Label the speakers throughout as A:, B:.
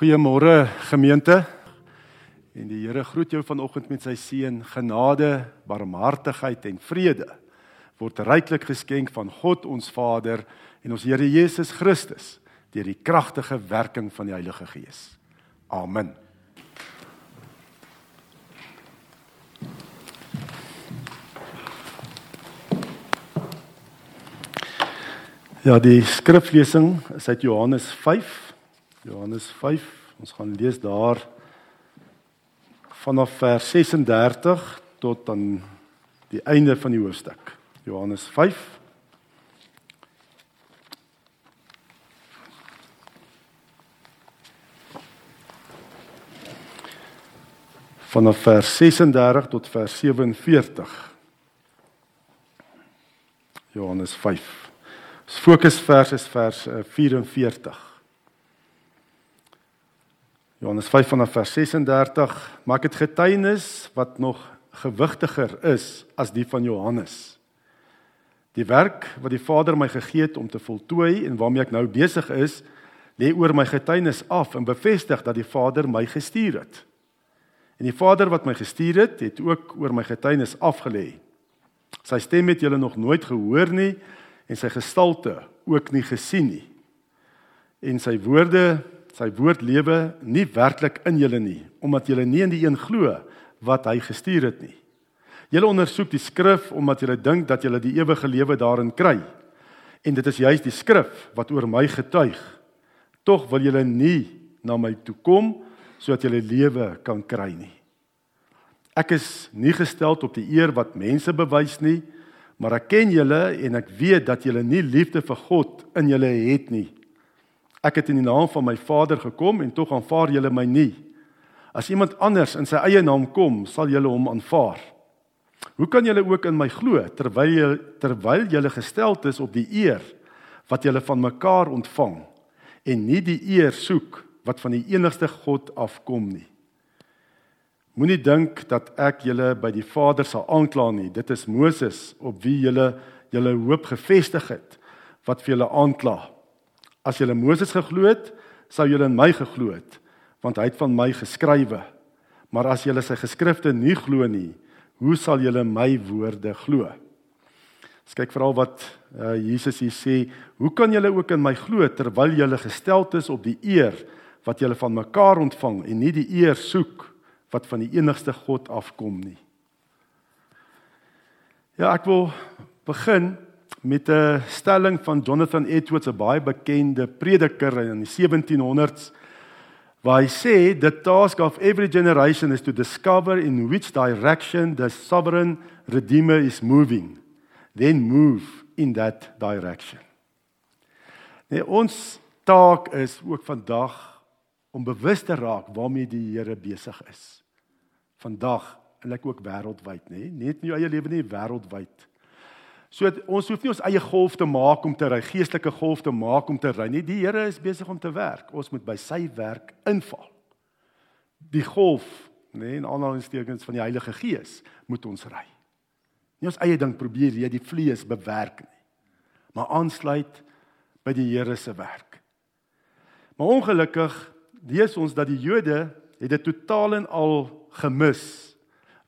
A: Goeiemôre gemeente. En die Here groet jou vanoggend met sy seën, genade, barmhartigheid en vrede word ryklik geskenk van God ons Vader en ons Here Jesus Christus deur die kragtige werking van die Heilige Gees. Amen. Ja, die skriflesing is uit Johannes 5. Johannes 5. Ons gaan lees daar vanaf vers 36 tot aan die einde van die hoofstuk. Johannes 5 vanaf vers 36 tot vers 47. Johannes 5 Ons fokusvers is vers 44. Johannes 5 vanaf vers 36 maak dit getuienis wat nog gewigtiger is as die van Johannes. Die werk wat die Vader my gegee het om te voltooi en waarmee ek nou besig is, lê oor my getuienis af en bevestig dat die Vader my gestuur het. En die Vader wat my gestuur het, het ook oor my getuienis afgelê. Sy stem het julle nog nooit gehoor nie en sy gestalte ook nie gesien nie. En sy woorde, sy woord lewe nie werklik in julle nie, omdat julle nie in die een glo wat hy gestuur het nie. Julle ondersoek die skrif omdat julle dink dat julle die ewige lewe daarin kry. En dit is juis die skrif wat oor my getuig. Tog wil julle nie na my toe kom sodat julle lewe kan kry nie. Ek is nie gestel op die eer wat mense bewys nie, Maar ek ken julle en ek weet dat julle nie liefde vir God in julle het nie. Ek het in die naam van my Vader gekom en tog aanvaar julle my nie. As iemand anders in sy eie naam kom, sal julle hom aanvaar. Hoe kan julle ook in my glo terwyl julle terwyl julle gesteld is op die eer wat julle van mekaar ontvang en nie die eer soek wat van die enigste God afkom nie? Moenie dink dat ek julle by die Vader sal aankla nie. Dit is Moses op wie julle julle hoop gefestig het wat vir julle aankla. As julle Moses geglo het, sou julle in my geglo het, want hy het van my geskrywe. Maar as julle sy geskrifte nie glo nie, hoe sal julle my woorde glo? Ons kyk veral wat uh, Jesus hier sê, hoe kan julle ook in my glo terwyl julle gesteld is op die eer wat julle van mekaar ontvang en nie die eer soek wat van die enigste God afkom nie. Ja, ek wil begin met 'n stelling van Jonathan Edwards, 'n baie bekende prediker in die 1700s, waar hy sê the task of every generation is to discover in which direction the sovereign redeemer is moving, then move in that direction. Nee, ons taak is ook vandag om bewus te raak waarmee die Here besig is vandag en ek ook wêreldwyd nê net in jou eie lewe nie wêreldwyd so ons hoef nie ons eie golf te maak om te ry geestelike golf te maak om te ry nie. Die Here is besig om te werk. Ons moet by sy werk inval. Die golf nê in aanhalingstekens van die Heilige Gees moet ons ry. Nie ons eie ding probeer jy die vlees bewerk nie maar aansluit by die Here se werk. Maar ongelukkig lees ons dat die Jode het dit totaal en al gemis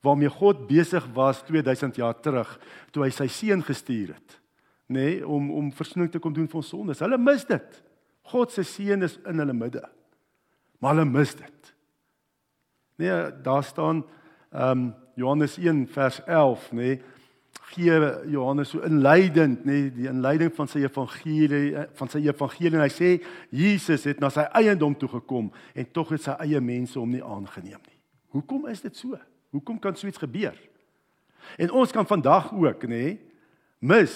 A: waarmee God besig was 2000 jaar terug toe hy sy seun gestuur het nê nee, om om versoening te kom doen vir ons sondes. Hulle mis dit. God se seun is in hulle midde. Maar hulle mis dit. Nee, daar staan ehm um, Johannes 1 vers 11 nê nee, gee Johannes so inleidend nê nee, die inleiding van sy evangelie van sy evangelie en hy sê Jesus het na sy eiendom toe gekom en tog het sy eie mense hom nie aangeneem nie. Hoekom is dit so? Hoekom kan so iets gebeur? En ons kan vandag ook, nê, mis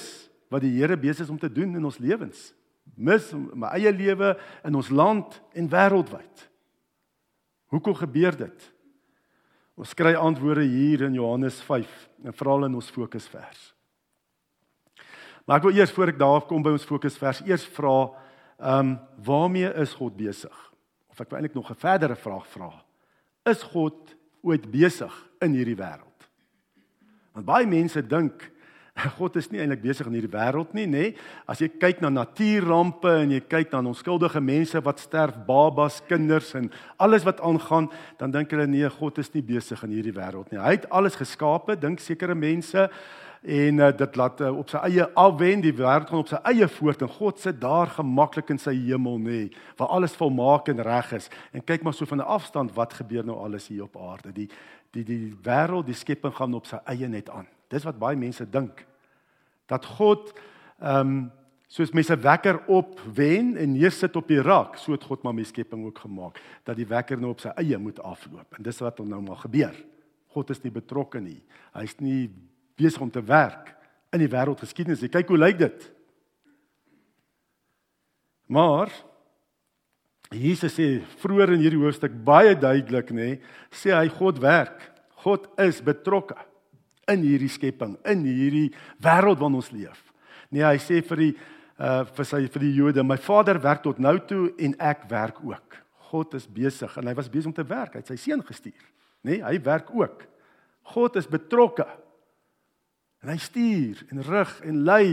A: wat die Here besig is om te doen in ons lewens. Mis my eie lewe in ons land en wêreldwyd. Hoekom gebeur dit? Ons kry antwoorde hier in Johannes 5 en veral in ons fokusvers. Maar ek wil eers voor ek daar kom by ons fokusvers eers vra, ehm um, waarmee is God besig? Of ek wil eintlik nog 'n verdere vraag vra is God ooit besig in hierdie wêreld? Want baie mense dink God is nie eintlik besig in hierdie wêreld nie, nê? As jy kyk na natuurrampe en jy kyk na onskuldige mense wat sterf, babas, kinders en alles wat aangaan, dan dink hulle nee, God is nie besig in hierdie wêreld nie. Hy het alles geskape, dink sekere mense en uh, dit laat uh, op sy eie afwen die wêreld gaan op sy eie voort en God sit daar gemaklik in sy hemel nê waar alles volmaak en reg is en kyk maar so van 'n afstand wat gebeur nou alles hier op aarde die die die wêreld die skepping gaan op sy eie net aan. Dis wat baie mense dink. Dat God ehm um, soos mense wekker op wen en neersit op die rak so het God maar my skepping ook gemaak dat die wekker nou op sy eie moet afloop. En dis wat nou maar gebeur. God is nie betrokke nie. Hy's nie besig om te werk in die wêreldgeskiedenis. Kyk hoe lyk dit. Maar Jesus sê vroeër in hierdie hoofstuk baie duidelik nê, sê hy God werk. God is betrokke in hierdie skepping, in hierdie wêreld waarin ons leef. Nee, hy sê vir die uh vir sy vir die Jode, my Vader werk tot nou toe en ek werk ook. God is besig en hy was besig om te werk. Hy het sy seun gestuur. Nee, hy werk ook. God is betrokke En hy stuur en rig en lei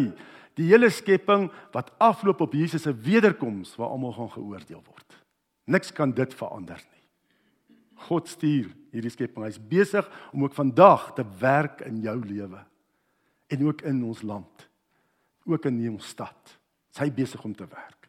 A: die hele skepping wat afloop op Jesus se wederkoms waar almal gaan geoordeel word. Niks kan dit verander nie. God stuur hierdie skepping. Hy's besig om ook vandag te werk in jou lewe en ook in ons land. Ook in ons stad. Hy's besig om te werk.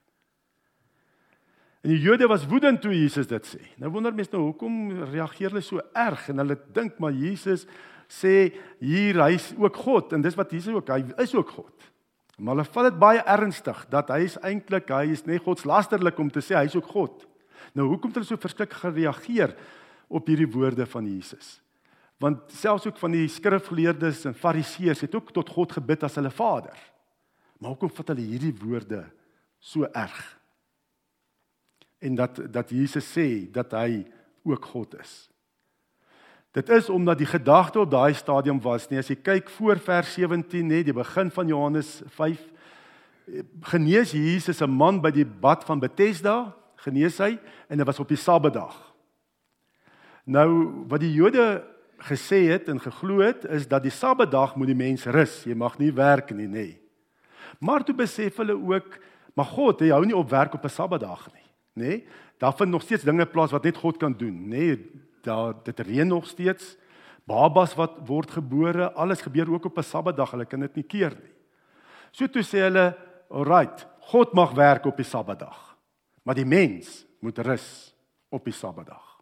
A: En die Jode was woedend toe Jesus dit sê. Nou wonder mense nou hoekom reageer hulle so erg en hulle dink maar Jesus sê hier hy's ook God en dis wat Jesus ook hy is ook God. Maar hulle vat dit baie ernstig dat hy is eintlik hy is net godslasterlik om te sê hy's ook God. Nou hoekom het hulle so verskriklik gereageer op hierdie woorde van Jesus? Want selfs ook van die skrifgeleerdes en fariseërs het ook tot God gebid as hulle Vader. Maar hoekom vat hulle hierdie woorde so erg? En dat dat Jesus sê dat hy ook God is. Dit is omdat die gedagte op daai stadium was, nee, as jy kyk voor vers 17, nê, die begin van Johannes 5, genees Jesus 'n man by die bad van Bethesda, genees hy en dit was op die Sabbatdag. Nou wat die Jode gesê het en geglo het is dat die Sabbatdag moet die mens rus, jy mag nie werk nie, nê. Maar toe besef hulle ook, maar God, hy hou nie op werk op 'n Sabbatdag nie, nê. Daar vind nog steeds dinge plaas wat net God kan doen, nê daar dit reën nog steeds. Babas wat word gebore, alles gebeur ook op 'n Sabbatdag. Hulle kan dit nie keer nie. So toe sê hulle, "Alright, God mag werk op die Sabbatdag, maar die mens moet rus op die Sabbatdag."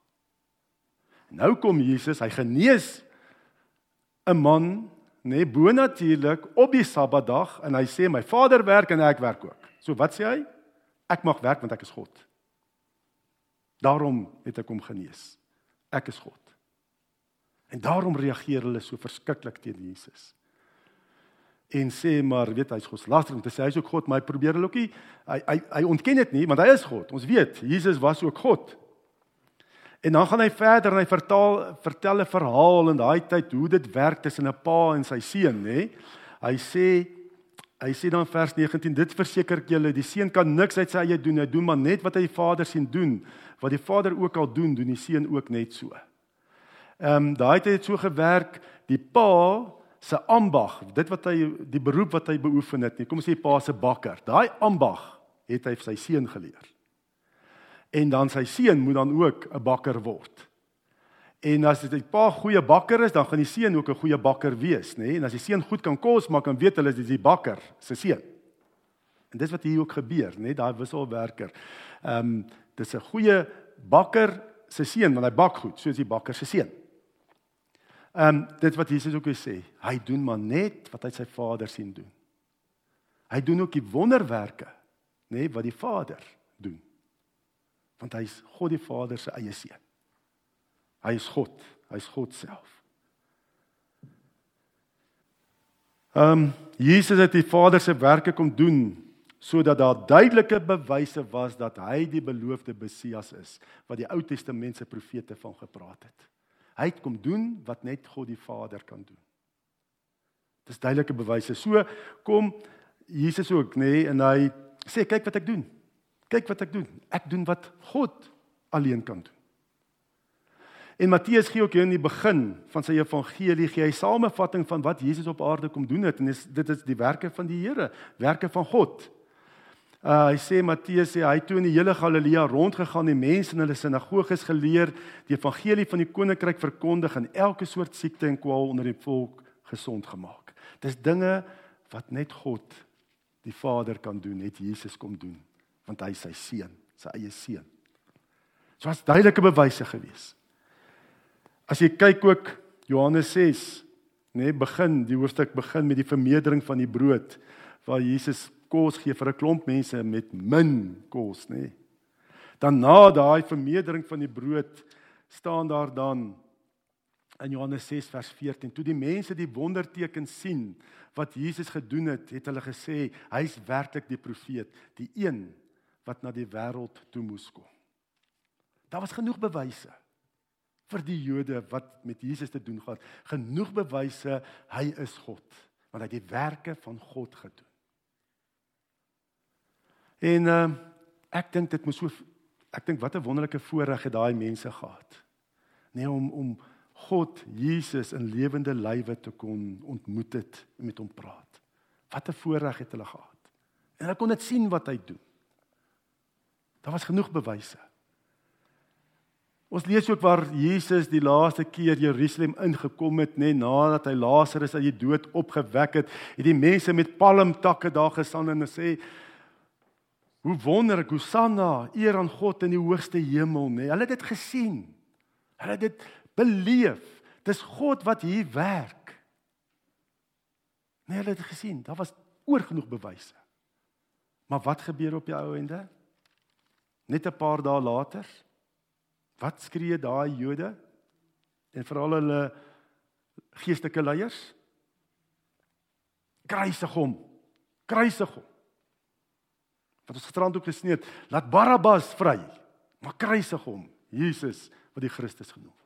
A: Nou kom Jesus, hy genees 'n man, nê, nee, bonatuurlik op die Sabbatdag en hy sê, "My Vader werk en ek werk ook." So wat sê hy? Ek mag werk want ek is God. Daarom het ek hom genees ek is God. En daarom reageer hulle so verskriklik teen Jesus. En sê maar, weet hy's godslaster om te sê hy's ook God, maar hy probeer hulle ook nie hy hy hy ontken dit nie, want hy is God. Ons weet, Jesus was ook God. En dan gaan hy verder en hy vertaal vertel 'n verhaal in daai tyd hoe dit werk tussen 'n pa en sy seun, nê? Hy sê hy sê dan vers 19, dit verseker ek julle, die seun kan niks uit sy eie doen, hy doen maar net wat hy die Vader sien doen wat die Vader ook al doen, doen die seun ook net so. Ehm um, daai het dit so gewerk, die pa se ambag, dit wat hy die beroep wat hy beoefen het, nie, kom ons sê pa se bakker. Daai ambag het hy sy seun geleer. En dan sy seun moet dan ook 'n bakker word. En as dit 'n pa goeie bakker is, dan gaan die seun ook 'n goeie bakker wees, nê? Nee? En as die seun goed kan kos maak, dan weet hulle dis die bakker se seun. En dis wat hier ook gebeur, nê? Nee? Daai wisselwerker. Ehm um, dis 'n goeie bakker se seun want hy bak goed soos die bakker se seun. Ehm um, dit wat Jesus ook sê, hy doen maar net wat hy sy Vader sien doen. Hy doen ook die wonderwerke, nê, nee, wat die Vader doen. Want hy's God die Vader se eie seun. Hy is God, hy's God self. Ehm um, Jesus het die Vader se werke kom doen sodat daar duidelike bewyse was dat hy die beloofde Messias is wat die Ou Testament se profete van gepraat het. Hy het kom doen wat net God die Vader kan doen. Dis duidelike bewyse. So kom Jesus ook nê nee, en hy sê kyk wat ek doen. Kyk wat ek doen. Ek doen wat God alleen kan doen. En Matteus gee ook hier in die begin van sy evangelie gee hy samevatting van wat Jesus op aarde kom doen het en dis dit is die werke van die Here, werke van God. Uh hy sê Matteus sê hy het toe in die hele Galilea rondgegaan en mense in hulle sinagoges geleer, die evangelie van die koninkryk verkondig en elke soort siekte en kwaal onder die volk gesond gemaak. Dis dinge wat net God die Vader kan doen, net Jesus kom doen, want hy is sy seun, sy eie seun. So was duidelike bewyse gewees. As jy kyk ook Johannes 6, nê, nee, begin die hoofstuk begin met die vermeerdering van die brood waar Jesus kos gee vir 'n klomp mense met min kos, nê. Nee. Dan na daai vermeerdering van die brood staan daar dan in Johannes 6 vers 14 toe die mense die wonderteken sien wat Jesus gedoen het, het hulle gesê hy's werklik die profeet, die een wat na die wêreld toe moes kom. Daar was genoeg bewyse vir die Jode wat met Jesus te doen gehad. Genoeg bewyse hy is God, want hy het die werke van God gedoen. En uh, ek dink dit moes so ek dink wat 'n wonderlike voorreg het daai mense gehad. Nee om om God Jesus in lewende lywe te kon ontmoet het en met hom praat. Wat 'n voorreg het hulle gehad. En hulle kon dit sien wat hy doen. Daar was genoeg bewyse. Ons lees ook waar Jesus die laaste keer Jerusalem ingekom het, nê, nadat hy Lazarus uit die dood opgewek het, het die mense met palmtakke daar gestaan en sê: "Hoe wonderlik, Hosanna, eer aan God in die hoogste hemel," nê. Hulle het dit gesien. Hulle het dit beleef. Dis God wat hier werk. Nee, hulle het dit gesien. Daar was oorgenoeg bewyse. Maar wat gebeur op die ou ende? Net 'n paar dae later Wat skree daai Jode en veral hulle geestelike leiers? Kruisig hom. Kruisig hom. Wat ons gisterand ook gesien het, laat Barabbas vry, maar kruisig hom, Jesus wat die Christus genoem word.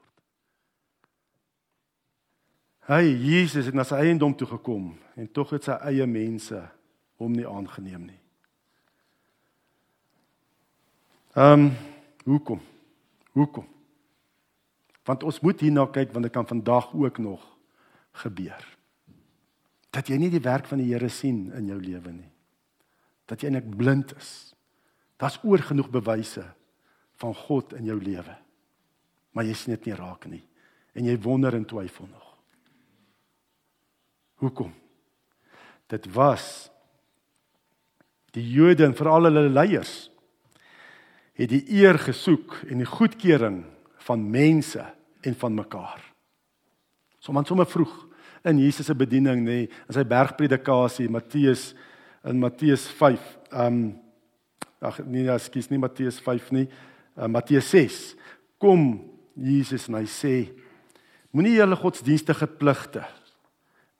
A: Hy Jesus het na sy eiendom toe gekom en tog het sy eie mense hom nie aangeneem nie. Ehm um, hoekom? Hoekom? Want ons moet hierna kyk want dit kan vandag ook nog gebeur. Dat jy nie die werk van die Here sien in jou lewe nie. Dat jy net blind is. Daar's oor genoeg bewyse van God in jou lewe. Maar jy sien dit nie raak nie en jy wonder en twyfel nog. Hoekom? Dit was die Jode en veral hulle leiers het die eer gesoek en die goedkeuring van mense en van mekaar. Sommige sommer vroeg in Jesus se bediening nê, in sy bergpredikasie Matteus in Matteus 5. Ehm um, ag nee, ekskuus nie Matteus 5 nie. Uh, Matteus 6. Kom Jesus en hy sê moenie julle godsdienstige pligte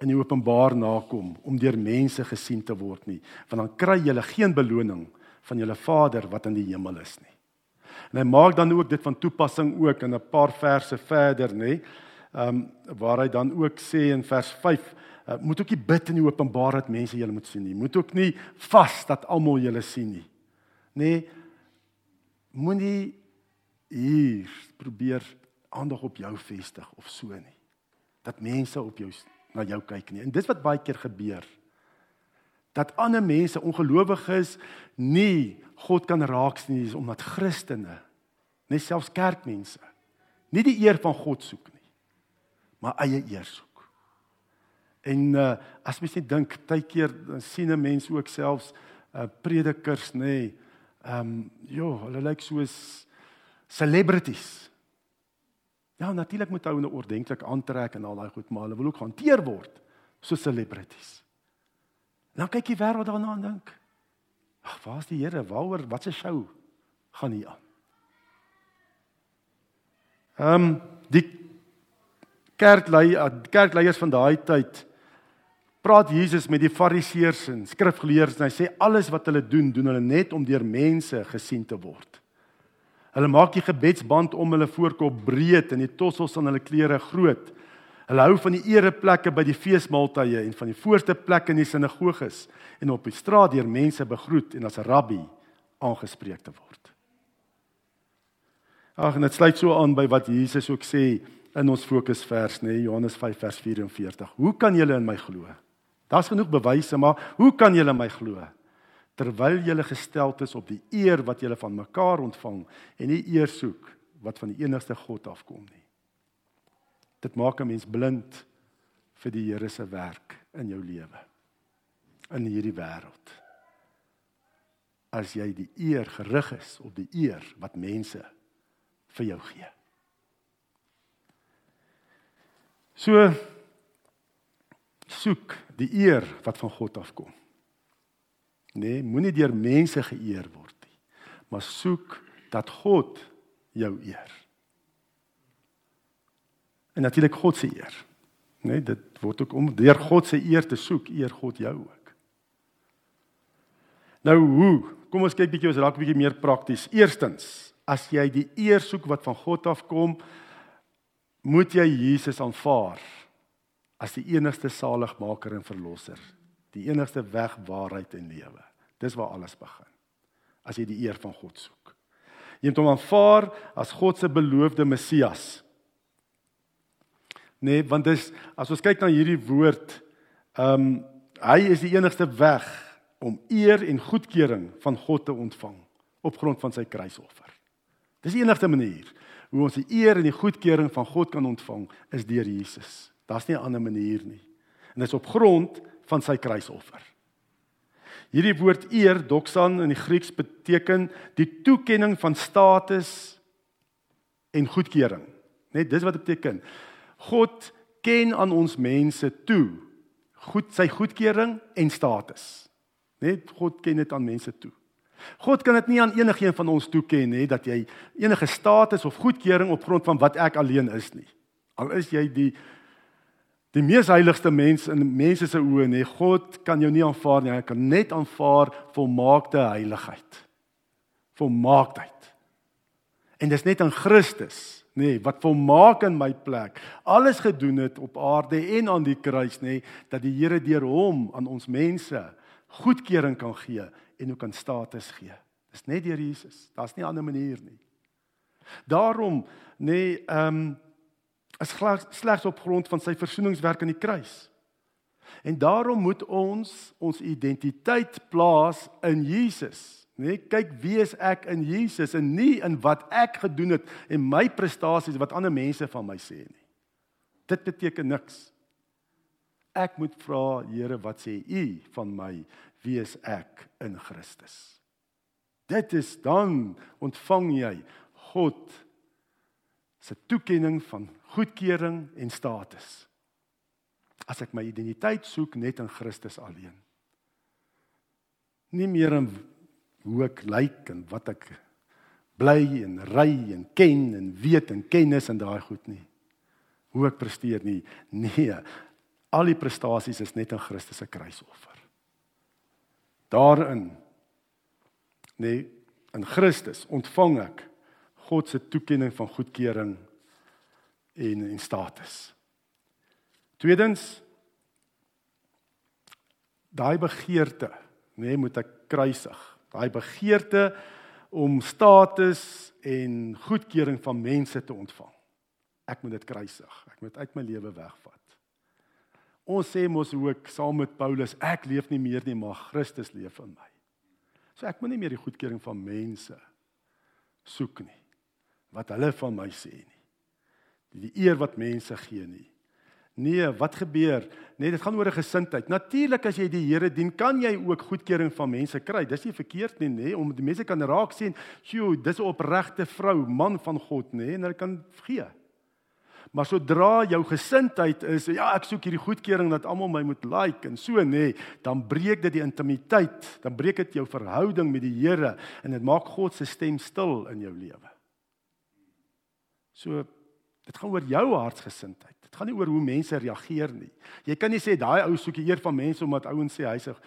A: in die openbaar nakom om deur mense gesien te word nie, want dan kry julle geen beloning van julle Vader wat in die hemel is nie. En hy maak dan ook dit van toepassing ook in 'n paar verse verder, nê? Ehm um, waar hy dan ook sê in vers 5, uh, moet ook nie bid in die openbaar dat mense julle moet sien nie. Moet ook nie vas dat almal julle sien nie. Nê? Moenie hier probeer aandag op jou vestig of so nie. Dat mense op jou na jou kyk nie. En dis wat baie keer gebeur dat ander mense ongelowiges nie God kan raak sien nie omdat Christene net selfs kerkmense nie die eer van God soek nie maar eie eer soek. En uh, as mens net dink baie keer sien 'n mens ook selfs uh, predikers nê ehm um, ja, hulle lyk soos celebrities. Ja, natuurlik moet hulle nou ordentlik aantrek en al daai goed, maar hulle wil ook gehanteer word soos celebrities. Dan kyk die wêreld daarna en dink: "Ag, waar's die Here? Waaroor wat se show gaan hier aan?" Ehm um, die kerklei kerkleiers van daai tyd praat Jesus met die fariseërs en skrifgeleerdes en hy sê alles wat hulle doen, doen hulle net om deur mense gesien te word. Hulle maak die gebedsband om hulle voorkop breed en die tossels aan hulle klere groot. Hulle hou van die ereplekke by die feesmaaltye en van die voorste plekke in die sinagoges en op die straat deur mense begroet en as 'n rabbi aangespreek te word. Ag, en dit sluit so aan by wat Jesus ook sê in ons fokusvers, nê, nee, Johannes 5 vers 44. Hoe kan julle in my glo? Daar's genoeg bewyse, maar hoe kan julle my glo? Terwyl julle gestel is op die eer wat julle van mekaar ontvang en nie eer soek wat van die enigste God afkom nie. Dit maak 'n mens blind vir die Here se werk in jou lewe in hierdie wêreld. As jy die eer gerig is op die eer wat mense vir jou gee. So soek die eer wat van God afkom. Nee, moenie deur mense geëer word nie, maar soek dat God jou eer. En natuurlik God se eer. Nee, dit word ook om deur God se eer te soek, eer God jou ook. Nou hoe? Kom ons kyk bietjie ons raak bietjie meer prakties. Eerstens, as jy die eer soek wat van God afkom, moet jy Jesus aanvaar as die enigste saligmaker en verlosser, die enigste weg, waarheid en lewe. Dis waar alles begin. As jy die eer van God soek. Jy moet hom aanvaar as God se beloofde Messias. Nee, want dis as ons kyk na hierdie woord, ehm um, hy is die enigste weg om eer en goedkeuring van God te ontvang op grond van sy kruisoffer. Dis die enigste manier hoe ons die eer en die goedkeuring van God kan ontvang is deur Jesus. Daar's nie 'n ander manier nie. En dit is op grond van sy kruisoffer. Hierdie woord eer, doxan in die Grieks beteken die toekenning van status en goedkeuring. Net dis wat dit beteken. God ken aan ons mense toe goed sy goedkeuring en status. Net God ken dit aan mense toe. God kan dit nie aan enigiemand van ons toeken nie dat jy enige status of goedkeuring op grond van wat ek alleen is nie. Al is jy die die mees heiligste mens in mense se oë nê God kan jou nie aanvaar nie. Hy kan net aanvaar volmaakte heiligheid. Volmaaktheid. En dis net in Christus nê wat volmaak in my plek alles gedoen het op aarde en aan die kruis nê dat die Here deur hom aan ons mense goedkeuring kan gee en ook kan status gee. Dis net deur Jesus. Daar's nie ander manier nie. Daarom nê ehm um, is slegs op grond van sy versoeningswerk aan die kruis. En daarom moet ons ons identiteit plaas in Jesus. Nee, kyk wie is ek in Jesus en nie in wat ek gedoen het en my prestasies wat ander mense van my sê nie. Dit beteken niks. Ek moet vra, Here, wat sê U van my? Wie is ek in Christus? Dit is dan ontvang jy God se toekenning van goedkeuring en status. As ek my identiteit soek net in Christus alleen. Nie meer in hoe ek lyk en wat ek bly en ry en ken en weet en kennis en daai goed nie. Hoe ek presteer nie. Nee. Al die prestasies is net in Christus se kruisoffer. Daarin nee, in Christus ontvang ek God se toekenning van goedkeuring en en status. Tweedens daai begeerte, nê, nee, moet ek kruisig. Daai begeerte om status en goedkeuring van mense te ontvang. Ek moet dit kruisig. Ek moet uit my lewe wegvat. Ons sê mos ook saam met Paulus, ek leef nie meer nie, maar Christus leef in my. So ek moet nie meer die goedkeuring van mense soek nie. Wat hulle van my sê nie die eer wat mense gee nie. Nee, wat gebeur? Nee, dit gaan oor 'n gesindheid. Natuurlik as jy die Here dien, kan jy ook goedkeuring van mense kry. Dis nie verkeerd nie, nê, nee, om die mense kan raak sien, "Sjoe, dis 'n opregte vrou, man van God, nê," nee, en hulle kan gee. Maar sodra jou gesindheid is, ja, ek soek hierdie goedkeuring dat almal my moet like en so nê, nee, dan breek dit die intimiteit, dan breek dit jou verhouding met die Here en dit maak God se stem stil in jou lewe. So Dit gaan oor jou hartsgesindheid. Dit gaan nie oor hoe mense reageer nie. Jy kan nie sê daai ou soek die eer van mense omdat ouens sê hy's 'n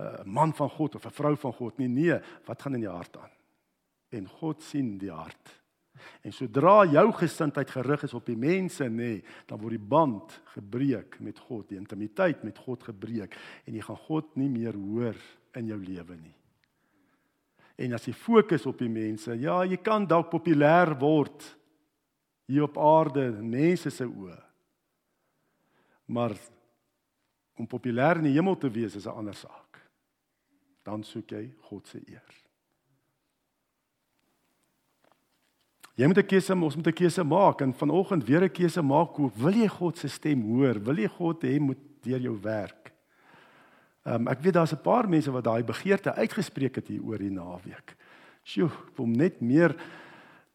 A: uh, man van God of 'n vrou van God nie. Nee, wat gaan in die hart aan? En God sien die hart. En sodra jou gesindheid gerig is op die mense nê, dan word die band gebreek met God, die intimiteit met God gebreek en jy gaan God nie meer hoor in jou lewe nie. En as jy fokus op die mense, ja, jy kan dalk populêr word hier op aarde mense se oë. Maar om populêr in die hemel te wees is 'n ander saak. Dan soek jy God se eer. Jy moet 'n keuse, ons moet 'n keuse maak en vanoggend weer 'n keuse maak. Wil jy God se stem hoor? Wil jy God hê moet deur jou werk? Ehm um, ek weet daar's 'n paar mense wat daai begeerte uitgespreek het hier oor die naweek. Sjoe, om net meer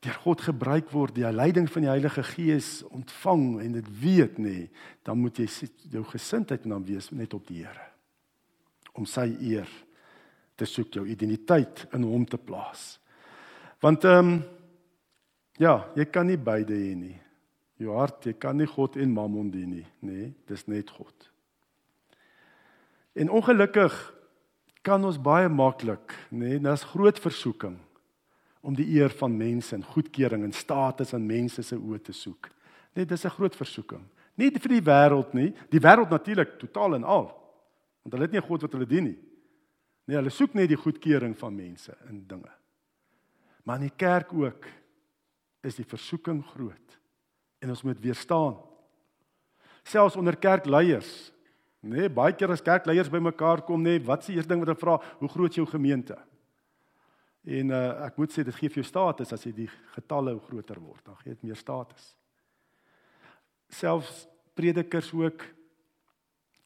A: deur God gebruik word, die leiding van die Heilige Gees ontvang en dit weet nê, dan moet jy jou gesindheid dan wees net op die Here. Om sy eer te soek, jou identiteit in hom te plaas. Want ehm um, ja, jy kan nie beide hê nie. Jou hart, jy kan nie God en Mammon dien nie, nê? Dis net God. En ongelukkig kan ons baie maklik, nê, nee, daar's groot versoeking om die eer van mense en goedkeuring en status aan mense se oë te soek. Net dis 'n groot versoeking. Nie vir die wêreld nie, die wêreld natuurlik totaal en al. Want hulle het nie God wat hulle dien nie. Nee, hulle soek net die goedkeuring van mense in dinge. Maar in die kerk ook is die versoeking groot en ons moet weerstaan. Selfs onder kerkleiers Nee, baie keer as kerkleiers bymekaar kom, nê, nee, wat is die eerste ding wat hulle vra? Hoe groot is jou gemeente? En uh, ek moet sê dit gee vir jou status as jy die getalle groter word, dan gee dit meer status. Selfs predikers ook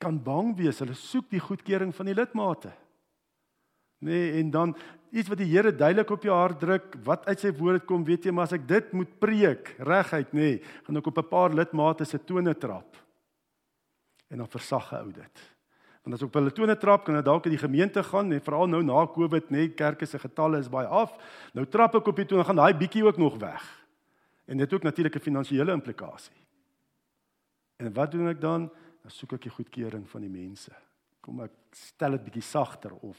A: kan bang wees. Hulle soek die goedkeuring van die lidmate. Nee, en dan iets wat die Here duidelik op jou hart druk, wat uit sy woord kom, weet jy, maar as ek dit moet preek reguit, nê, nee, gaan ek op 'n paar lidmate se tone trap en dan versag ou dit. Want as op hulle tone trap kan dit dalk in die gemeente gaan en veral nou na Covid nê kerke se getalle is baie af. Nou trap ek op die tone gaan daai bietjie ook nog weg. En dit ook natuurlik 'n finansiële implikasie. En wat doen ek dan? Dan soek ek die goedkeuring van die mense. Kom ek stel dit bietjie sagter of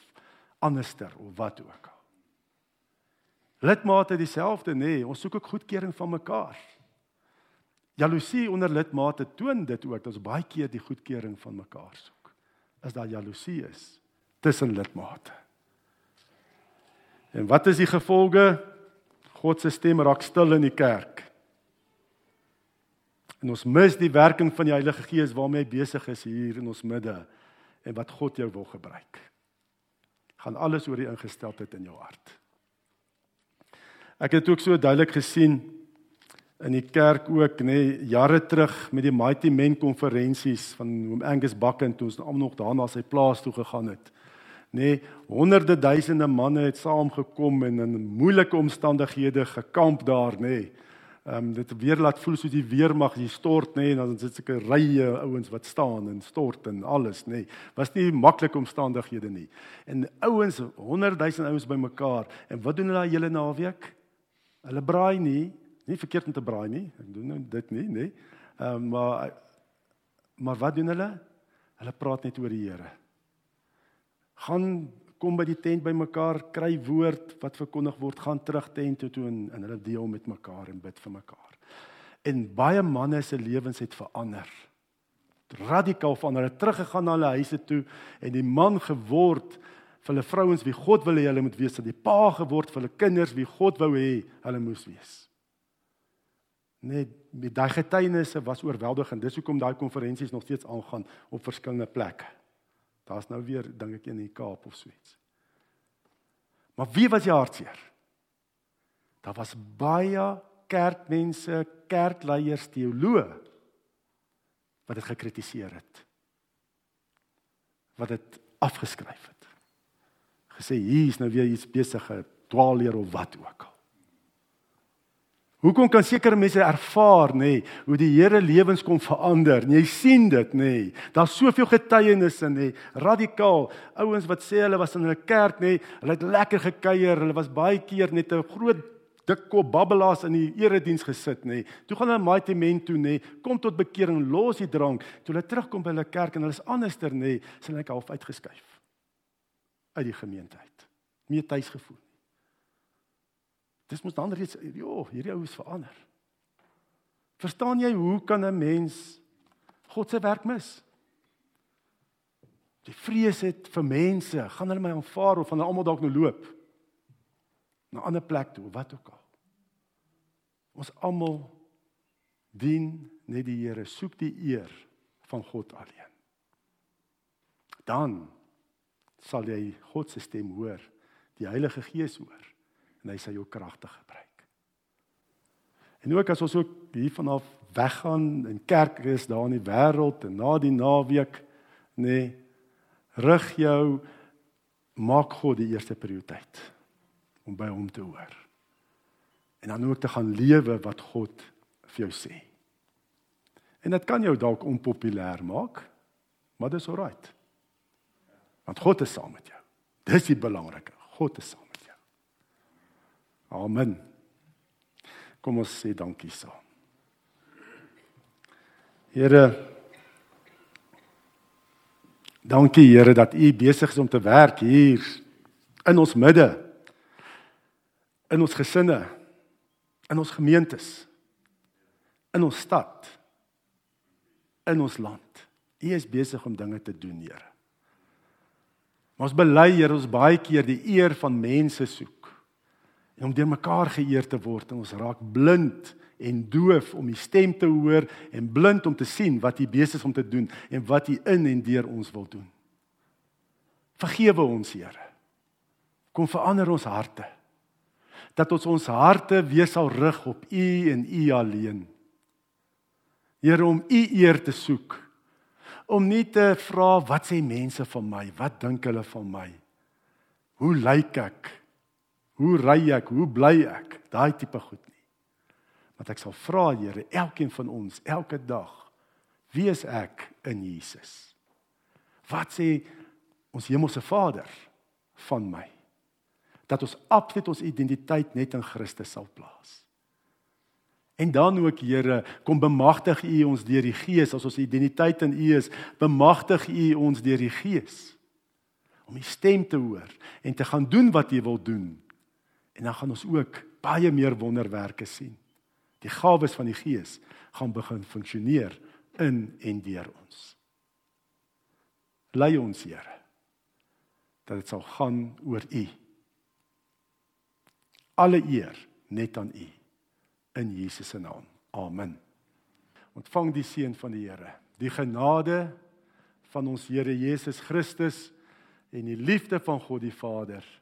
A: anderster of wat ook al. Lidmate dieselfde nê, ons soek ook goedkeuring van mekaar. Jaloesie onder lidmate toon dit ook dat ons baie keer die goedkeuring van mekaar soek. As daar jaloesie is tussen lidmate. En wat is die gevolge? God se stem raak stil in die kerk. En ons mis die werking van die Heilige Gees waarmee hy besig is hier in ons midde en wat God jou wil gebruik. Gaan alles oor die ingesteldheid in jou hart. Ek het ook so duidelik gesien in die kerk ook nê nee, jare terug met die Mighty Men konferensies van oom Angus Bakken toe ons almal nog daarna sy plaas toe gegaan het. Nê nee, honderde duisende manne het saamgekom en in moeilike omstandighede gekamp daar nê. Nee. Ehm um, dit weer laat voel soos die weermag hier stort nê nee, en dan sit sulke rye ouens wat staan en stort en alles nê. Nee. Was nie maklike omstandighede nie. En ouens, honderde duisende ouens bymekaar en wat doen hulle daai hele naweek? Hulle braai nie, Nie verkeerd om te braai nie. Ek doen nou dit nie, nê. Ehm um, maar maar wat doen hulle? Hulle praat net oor die Here. Gaan kom by die tent bymekaar, kry woord wat verkondig word, gaan terug tent toe toe en, en hulle deel met mekaar en bid vir mekaar. En baie manne se lewens het verander. Radikaal van hulle teruggegaan na hulle huise toe en die man geword vir hulle vrouens wie God wil hê hulle moet wees, die pa geword vir hulle kinders wie God wou hê hulle moes wees net met daai getuienisse was oorweldigend. Dis hoekom daai konferensies nog steeds aangaan op verskillende plekke. Daar's nou weer dink ek in die Kaap of Swets. Maar wie was die hartseer? Daar was baie kerkmense, kerkleiers, teoloë wat dit gekritiseer het. Wat dit afgeskryf het. Gesê hier is nou weer iets besige dwaalleer of wat ook al. Hoekom kan sekere mense ervaar nê nee, hoe die Here lewens kom verander? Jy sien dit nê. Nee. Daar's soveel getuienisse nê, nee, radikaal. Ouens wat sê hulle was in 'n kerk nê, nee, hulle het lekker gekuier, hulle was baie keer net 'n groot dik kop babbelaars in die erediens gesit nê. Nee. Toe gaan hulle mighty men toe nê, nee, kom tot bekering, los die drank. Toe hulle terugkom by hulle kerk en hulle is anderster nê, nee, sien hulle half uitgeskuif uit die gemeente uit. Nie tuis gevoel. Dis mos dan reeds, jo, hierdie ou is verander. Verstaan jy hoe kan 'n mens God se werk mis? Die vrees het vir mense, gaan hulle my aanvaar of gaan hulle almal dalk nou loop? na 'n ander plek toe, wat ook al. Ons almal dien net die Here, soek die eer van God alleen. Dan sal jy God se stem hoor, die Heilige Gees hoor en hy sal jou kragtig gebruik. En ook as ons ook hier vanaf weggaan en kerk is daar in die wêreld en na die naweek nê nee, rig jou maak God die eerste prioriteit om by hom te hoor. En dan ook te gaan lewe wat God vir jou sê. En dit kan jou dalk onpopulêr maak, maar dis alright. Want God is saam met jou. Dis die belangrike. God is saam. Amen. Kom ons sê dankie saam. Here Dankie Here dat U besig is om te werk hier in ons midde. In ons gesinne, in ons gemeentes, in ons stad, in ons land. U is besig om dinge te doen, Here. Ons bely Here ons baie keer die eer van mense soek en om deur mekaar geëer te word en ons raak blind en doof om u stem te hoor en blind om te sien wat u besig om te doen en wat u in en deur ons wil doen. Vergewe ons, Here. Kom verander ons harte. Dat ons ons harte weer sal rig op u en u alleen. Here om u eer te soek. Om nie te vra wat sê mense van my? Wat dink hulle van my? Hoe lyk ek? Hoe ry ek? Hoe bly ek? Daai tipe goed nie. Want ek sal vra Here, elkeen van ons, elke dag, wie is ek in Jesus? Wat sê ons hemelse Vader van my? Dat ons absoluut ons identiteit net in Christus sal plaas. En dan ook Here, kom bemagtig U ons deur die Gees as ons identiteit in U is, bemagtig U ons deur die Gees om U stem te hoor en te gaan doen wat U wil doen. En dan gaan ons ook baie meer wonderwerke sien. Die gawes van die Gees gaan begin funksioneer in en deur ons. Lei ons Here dat dit sal gaan oor U. Alle eer net aan U in Jesus se naam. Amen. Ontvang die seën van die Here. Die genade van ons Here Jesus Christus en die liefde van God die Vader